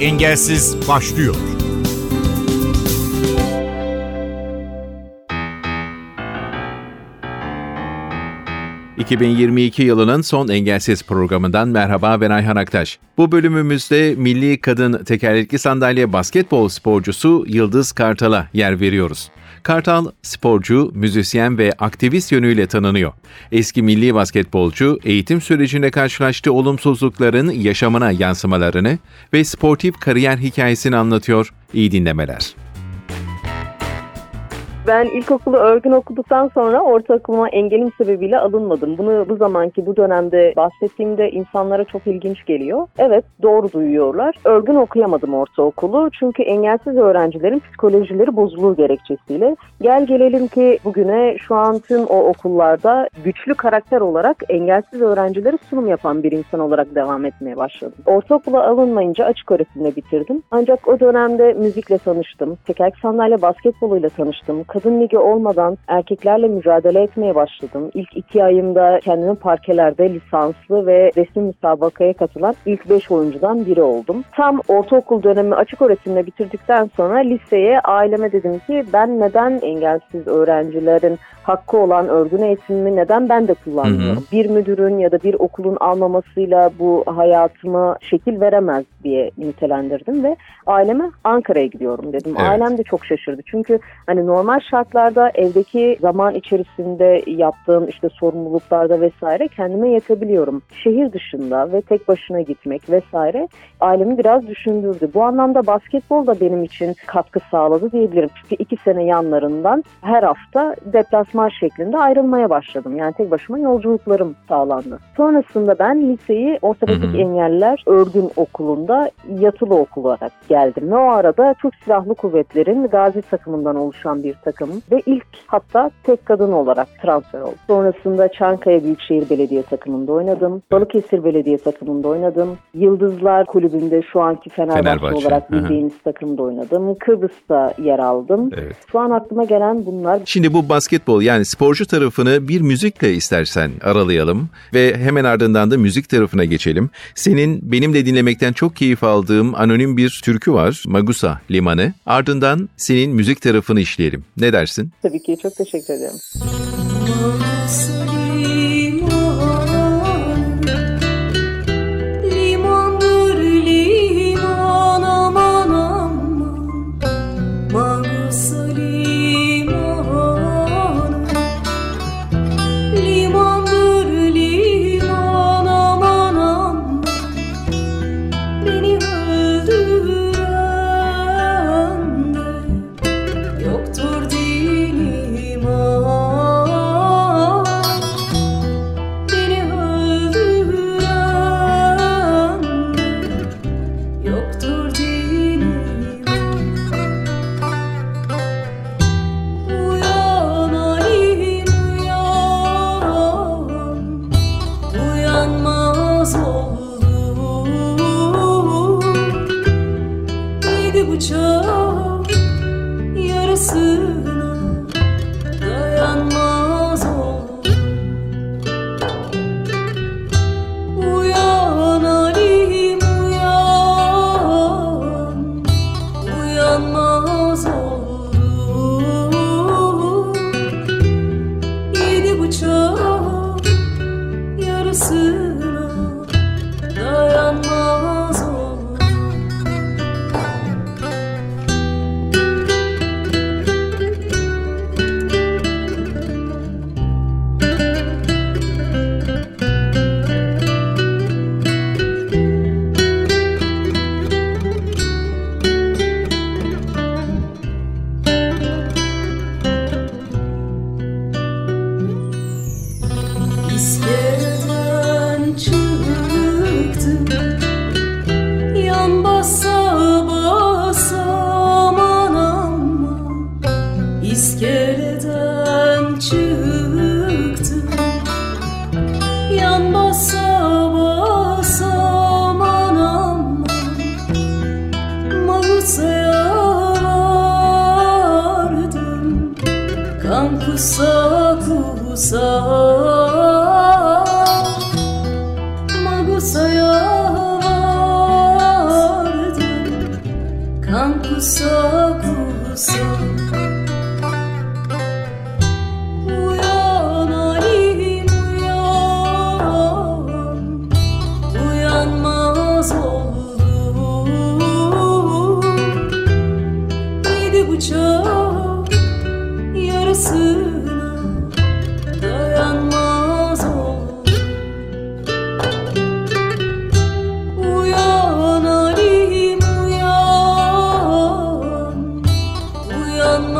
Engelsiz başlıyor. ...2022 yılının son Engelsiz programından merhaba ben Ayhan Aktaş. Bu bölümümüzde milli kadın tekerlekli sandalye basketbol sporcusu Yıldız Kartal'a yer veriyoruz. Kartal, sporcu, müzisyen ve aktivist yönüyle tanınıyor. Eski milli basketbolcu, eğitim sürecinde karşılaştığı olumsuzlukların yaşamına yansımalarını ve sportif kariyer hikayesini anlatıyor. İyi dinlemeler. Ben ilkokulu örgün okuduktan sonra ortaokuluma engelim sebebiyle alınmadım. Bunu bu zamanki bu dönemde bahsettiğimde insanlara çok ilginç geliyor. Evet doğru duyuyorlar. Örgün okuyamadım ortaokulu çünkü engelsiz öğrencilerin psikolojileri bozulur gerekçesiyle. Gel gelelim ki bugüne şu an tüm o okullarda güçlü karakter olarak engelsiz öğrencilere sunum yapan bir insan olarak devam etmeye başladım. Ortaokula alınmayınca açık öğretimle bitirdim. Ancak o dönemde müzikle tanıştım. Tekerlek sandalye basketboluyla tanıştım kadın ligi olmadan erkeklerle mücadele etmeye başladım. İlk iki ayımda kendimi parkelerde lisanslı ve resmi müsabakaya katılan ilk beş oyuncudan biri oldum. Tam ortaokul dönemi açık öğretimle bitirdikten sonra liseye aileme dedim ki ben neden engelsiz öğrencilerin hakkı olan örgün eğitimimi neden ben de kullanmıyorum? Hı hı. Bir müdürün ya da bir okulun almamasıyla bu hayatıma şekil veremez diye nitelendirdim ve aileme Ankara'ya gidiyorum dedim. Evet. Ailem de çok şaşırdı. Çünkü hani normal şartlarda evdeki zaman içerisinde yaptığım işte sorumluluklarda vesaire kendime yetabiliyorum. Şehir dışında ve tek başına gitmek vesaire ailemi biraz düşündürdü. Bu anlamda basketbol da benim için katkı sağladı diyebilirim. Çünkü iki sene yanlarından her hafta deplasman şeklinde ayrılmaya başladım. Yani tek başıma yolculuklarım sağlandı. Sonrasında ben liseyi ortopedik engelliler örgün okulunda yatılı okul olarak geldim. Ve o arada Türk Silahlı Kuvvetleri'nin gazi takımından oluşan bir takım ve ilk hatta tek kadın olarak transfer oldum. Sonrasında Çankaya Büyükşehir Belediye takımında oynadım. Balıkesir Belediye takımında oynadım. Yıldızlar Kulübü'nde şu anki Fenerbahçe, Fenerbahçe. olarak bildiğiniz takımda oynadım. Kıbrıs'ta yer aldım. Evet. Şu an aklıma gelen bunlar. Şimdi bu basketbol yani sporcu tarafını bir müzikle istersen aralayalım ve hemen ardından da müzik tarafına geçelim. Senin benim de dinlemekten çok keyif aldığım anonim bir türkü var. Magusa Limanı. Ardından senin müzik tarafını işleyelim. Ne dersin? Tabii ki çok teşekkür ederim.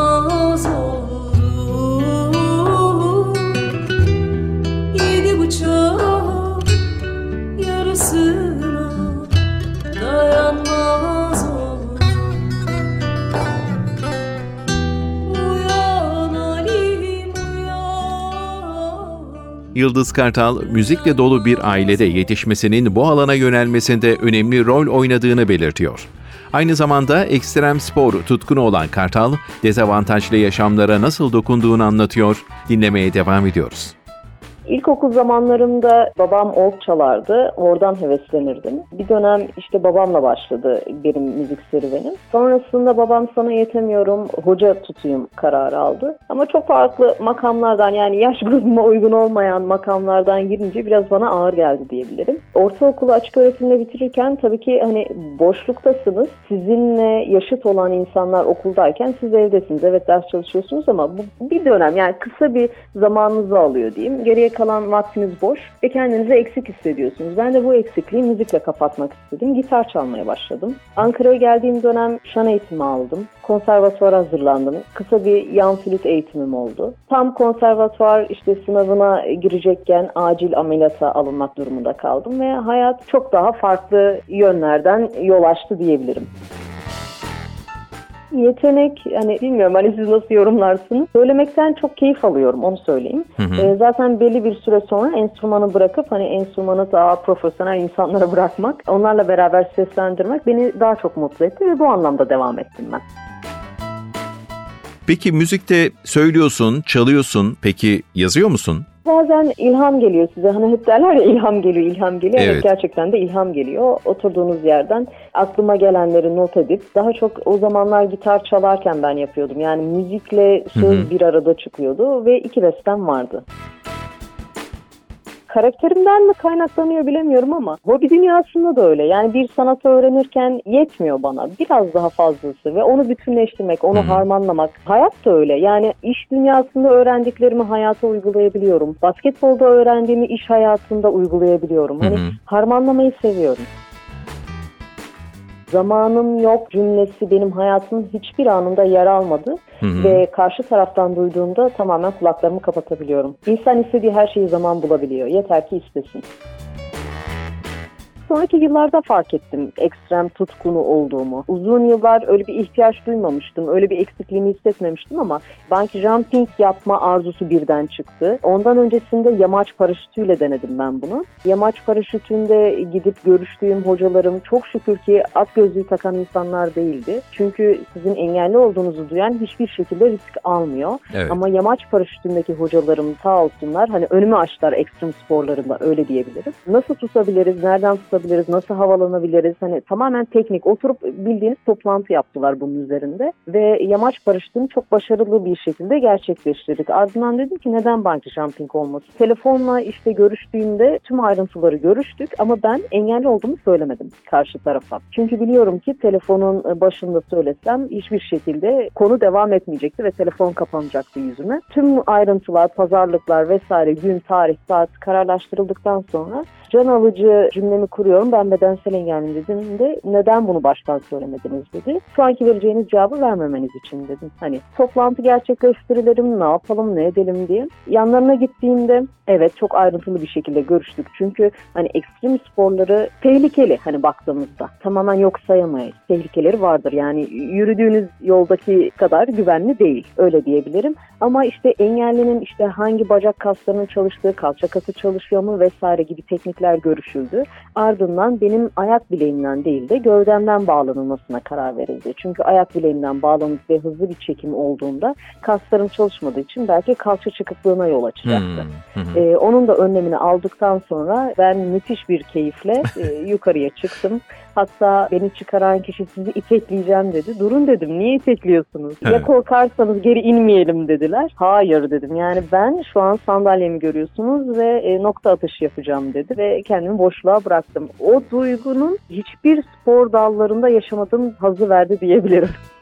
走错 Yıldız Kartal, müzikle dolu bir ailede yetişmesinin bu alana yönelmesinde önemli rol oynadığını belirtiyor. Aynı zamanda ekstrem spor tutkunu olan Kartal, dezavantajlı yaşamlara nasıl dokunduğunu anlatıyor. Dinlemeye devam ediyoruz. İlkokul zamanlarımda babam org çalardı. Oradan heveslenirdim. Bir dönem işte babamla başladı benim müzik serüvenim. Sonrasında babam sana yetemiyorum, hoca tutayım kararı aldı. Ama çok farklı makamlardan yani yaş grubuma uygun olmayan makamlardan girince biraz bana ağır geldi diyebilirim. Ortaokulu açık öğretimle bitirirken tabii ki hani boşluktasınız. Sizinle yaşıt olan insanlar okuldayken siz evdesiniz. Evet ders çalışıyorsunuz ama bu bir dönem yani kısa bir zamanınızı alıyor diyeyim. Geriye kalan vaktiniz boş ve kendinizi eksik hissediyorsunuz. Ben de bu eksikliği müzikle kapatmak istedim. Gitar çalmaya başladım. Ankara'ya geldiğim dönem şan eğitimi aldım. Konservatuvar hazırlandım. Kısa bir yan flüt eğitimim oldu. Tam konservatuvar işte sınavına girecekken acil ameliyata alınmak durumunda kaldım ve hayat çok daha farklı yönlerden yol açtı diyebilirim. Yetenek hani bilmiyorum hani siz nasıl yorumlarsınız. Söylemekten çok keyif alıyorum onu söyleyeyim. Hı hı. E, zaten belli bir süre sonra enstrümanı bırakıp hani enstrümanı daha profesyonel insanlara bırakmak, onlarla beraber seslendirmek beni daha çok mutlu etti ve bu anlamda devam ettim ben. Peki müzikte söylüyorsun, çalıyorsun. Peki yazıyor musun? Bazen ilham geliyor size. Hani hep derler ya ilham geliyor, ilham geliyor. Evet. evet gerçekten de ilham geliyor. Oturduğunuz yerden aklıma gelenleri not edip daha çok o zamanlar gitar çalarken ben yapıyordum. Yani müzikle söz Hı-hı. bir arada çıkıyordu ve iki bestem vardı karakterimden mi kaynaklanıyor bilemiyorum ama hobi dünyasında da öyle. Yani bir sanatı öğrenirken yetmiyor bana. Biraz daha fazlası ve onu bütünleştirmek, onu harmanlamak. Hayat da öyle. Yani iş dünyasında öğrendiklerimi hayata uygulayabiliyorum. Basketbolda öğrendiğimi iş hayatında uygulayabiliyorum. Hani harmanlamayı seviyorum zamanım yok cümlesi benim hayatımın hiçbir anında yer almadı. Hı hı. Ve karşı taraftan duyduğumda tamamen kulaklarımı kapatabiliyorum. İnsan istediği her şeyi zaman bulabiliyor. Yeter ki istesin sonraki yıllarda fark ettim ekstrem tutkunu olduğumu. Uzun yıllar öyle bir ihtiyaç duymamıştım. Öyle bir eksikliğimi hissetmemiştim ama banki jumping yapma arzusu birden çıktı. Ondan öncesinde yamaç paraşütüyle denedim ben bunu. Yamaç paraşütünde gidip görüştüğüm hocalarım çok şükür ki at gözlüğü takan insanlar değildi. Çünkü sizin engelli olduğunuzu duyan hiçbir şekilde risk almıyor. Evet. Ama yamaç paraşütündeki hocalarım sağ olsunlar hani önümü açtılar ekstrem sporlarında öyle diyebilirim. Nasıl tutabiliriz, nereden tutabiliriz yapabiliriz, nasıl havalanabiliriz? Hani tamamen teknik. Oturup bildiğiniz toplantı yaptılar bunun üzerinde ve yamaç paraşütünü çok başarılı bir şekilde gerçekleştirdik. Ardından dedim ki neden banki jumping olmasın? Telefonla işte görüştüğümde tüm ayrıntıları görüştük ama ben engelli olduğumu söylemedim karşı tarafa. Çünkü biliyorum ki telefonun başında söylesem hiçbir şekilde konu devam etmeyecekti ve telefon kapanacaktı yüzüme. Tüm ayrıntılar, pazarlıklar vesaire gün, tarih, saat kararlaştırıldıktan sonra can alıcı cümlemi kuruyorum. Ben bedensel engelliyim dedim de neden bunu baştan söylemediniz dedi. Şu anki vereceğiniz cevabı vermemeniz için dedim. Hani toplantı gerçekleştirelim, ne yapalım, ne edelim diye. Yanlarına gittiğimde evet çok ayrıntılı bir şekilde görüştük. Çünkü hani ekstrem sporları tehlikeli hani baktığımızda. Tamamen yok sayamayız. Tehlikeleri vardır. Yani yürüdüğünüz yoldaki kadar güvenli değil. Öyle diyebilirim. Ama işte engellinin işte hangi bacak kaslarının çalıştığı, kalça kası çalışıyor mu vesaire gibi teknik teknikler görüşüldü. Ardından benim ayak bileğimden değil de gövdemden bağlanılmasına karar verildi. Çünkü ayak bileğimden bağlanıp ve hızlı bir çekim olduğunda kaslarım çalışmadığı için belki kalça çıkıklığına yol açacaktı. Hmm. Ee, onun da önlemini aldıktan sonra ben müthiş bir keyifle e, yukarıya çıktım. Hatta beni çıkaran kişi sizi itekleyeceğim dedi. Durun dedim niye itekliyorsunuz? Ya korkarsanız geri inmeyelim dediler. Hayır dedim yani ben şu an sandalyemi görüyorsunuz ve e, nokta atışı yapacağım dedi ve kendimi boşluğa bıraktım. O duygunun hiçbir spor dallarında yaşamadığım hazı verdi diyebilirim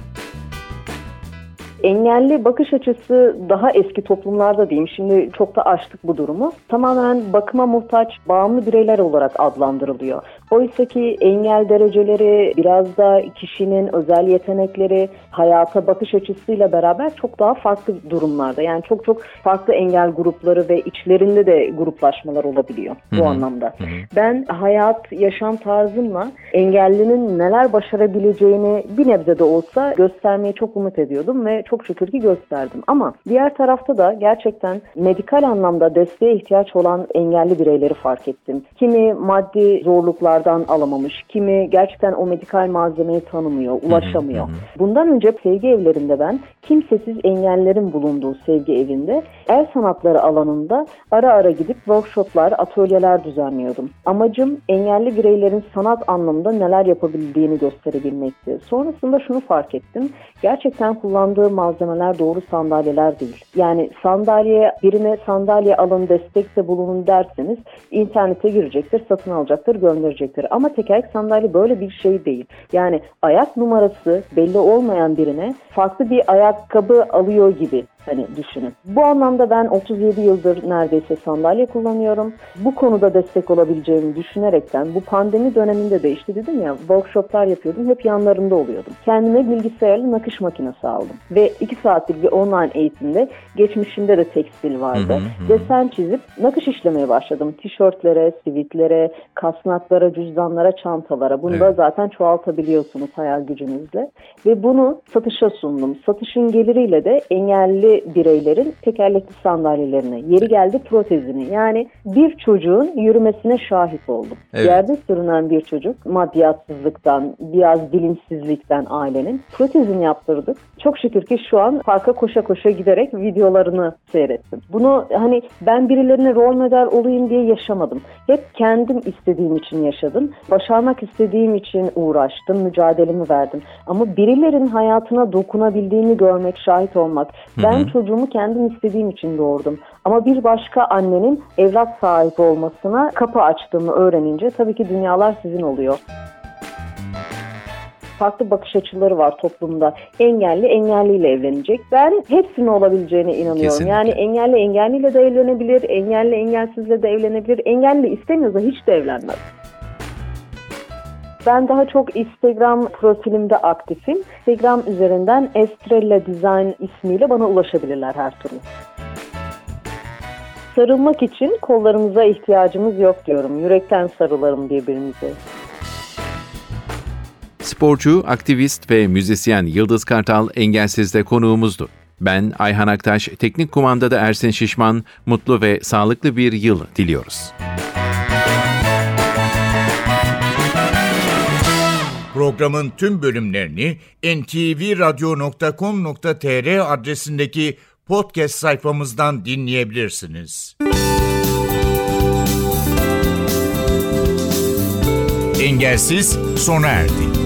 engelli bakış açısı daha eski toplumlarda diyeyim. Şimdi çok da açtık bu durumu. Tamamen bakıma muhtaç bağımlı bireyler olarak adlandırılıyor. Oysa ki engel dereceleri biraz da kişinin özel yetenekleri, hayata bakış açısıyla beraber çok daha farklı durumlarda. Yani çok çok farklı engel grupları ve içlerinde de gruplaşmalar olabiliyor bu Hı-hı. anlamda. Hı-hı. Ben hayat, yaşam tarzımla engellinin neler başarabileceğini bir nebze de olsa göstermeye çok umut ediyordum ve çok şükür ki gösterdim. Ama diğer tarafta da gerçekten medikal anlamda desteğe ihtiyaç olan engelli bireyleri fark ettim. Kimi maddi zorluklardan alamamış, kimi gerçekten o medikal malzemeyi tanımıyor, ulaşamıyor. Bundan önce sevgi evlerinde ben kimsesiz engellerin bulunduğu sevgi evinde el sanatları alanında ara ara gidip workshoplar, atölyeler düzenliyordum. Amacım engelli bireylerin sanat anlamında neler yapabildiğini gösterebilmekti. Sonrasında şunu fark ettim. Gerçekten kullandığı malzemeler doğru sandalyeler değil. Yani sandalye birine sandalye alın destekte bulunun derseniz internete girecektir, satın alacaktır, gönderecektir. Ama tekerlek sandalye böyle bir şey değil. Yani ayak numarası belli olmayan birine farklı bir ayakkabı alıyor gibi hani düşünün. Bu anlamda ben 37 yıldır neredeyse sandalye kullanıyorum. Bu konuda destek olabileceğimi düşünerekten bu pandemi döneminde de işte dedim ya workshoplar yapıyordum. Hep yanlarında oluyordum. Kendime bilgisayarlı nakış makinesi aldım. Ve 2 saatlik bir online eğitimde geçmişimde de tekstil vardı. Hı hı hı. Desen çizip nakış işlemeye başladım. Tişörtlere, sivitlere, kasnaklara, cüzdanlara, çantalara. Bunu evet. da zaten çoğaltabiliyorsunuz hayal gücünüzle. Ve bunu satışa sundum. Satışın geliriyle de engelli bireylerin tekerlekli sandalyelerine, yeri geldi protezini yani bir çocuğun yürümesine şahit oldum. Evet. Yerde sürünen bir çocuk maddiyatsızlıktan, biraz bilinçsizlikten ailenin protezini yaptırdık. Çok şükür ki şu an parka koşa koşa giderek videolarını seyrettim. Bunu hani ben birilerine rol model olayım diye yaşamadım. Hep kendim istediğim için yaşadım. Başarmak istediğim için uğraştım, mücadelemi verdim. Ama birilerin hayatına dokunabildiğini görmek, şahit olmak. Ben çocuğumu kendim istediğim için doğurdum. Ama bir başka annenin evlat sahibi olmasına kapı açtığımı öğrenince tabii ki dünyalar sizin oluyor farklı bakış açıları var toplumda. Engelli engelliyle evlenecek. Ben hepsinin olabileceğine inanıyorum. Kesinlikle. Yani engelli engelliyle de evlenebilir, engelli engelsizle de evlenebilir. Engelli istemiyorsa hiç de evlenmez. Ben daha çok Instagram profilimde aktifim. Instagram üzerinden Estrella Design ismiyle bana ulaşabilirler her türlü. Sarılmak için kollarımıza ihtiyacımız yok diyorum. Yürekten sarılarım birbirimize. Sporcu, aktivist ve müzisyen Yıldız Kartal Engelsiz'de konuğumuzdu. Ben Ayhan Aktaş, teknik kumandada Ersin Şişman, mutlu ve sağlıklı bir yıl diliyoruz. Programın tüm bölümlerini ntvradio.com.tr adresindeki podcast sayfamızdan dinleyebilirsiniz. Engelsiz sona erdi.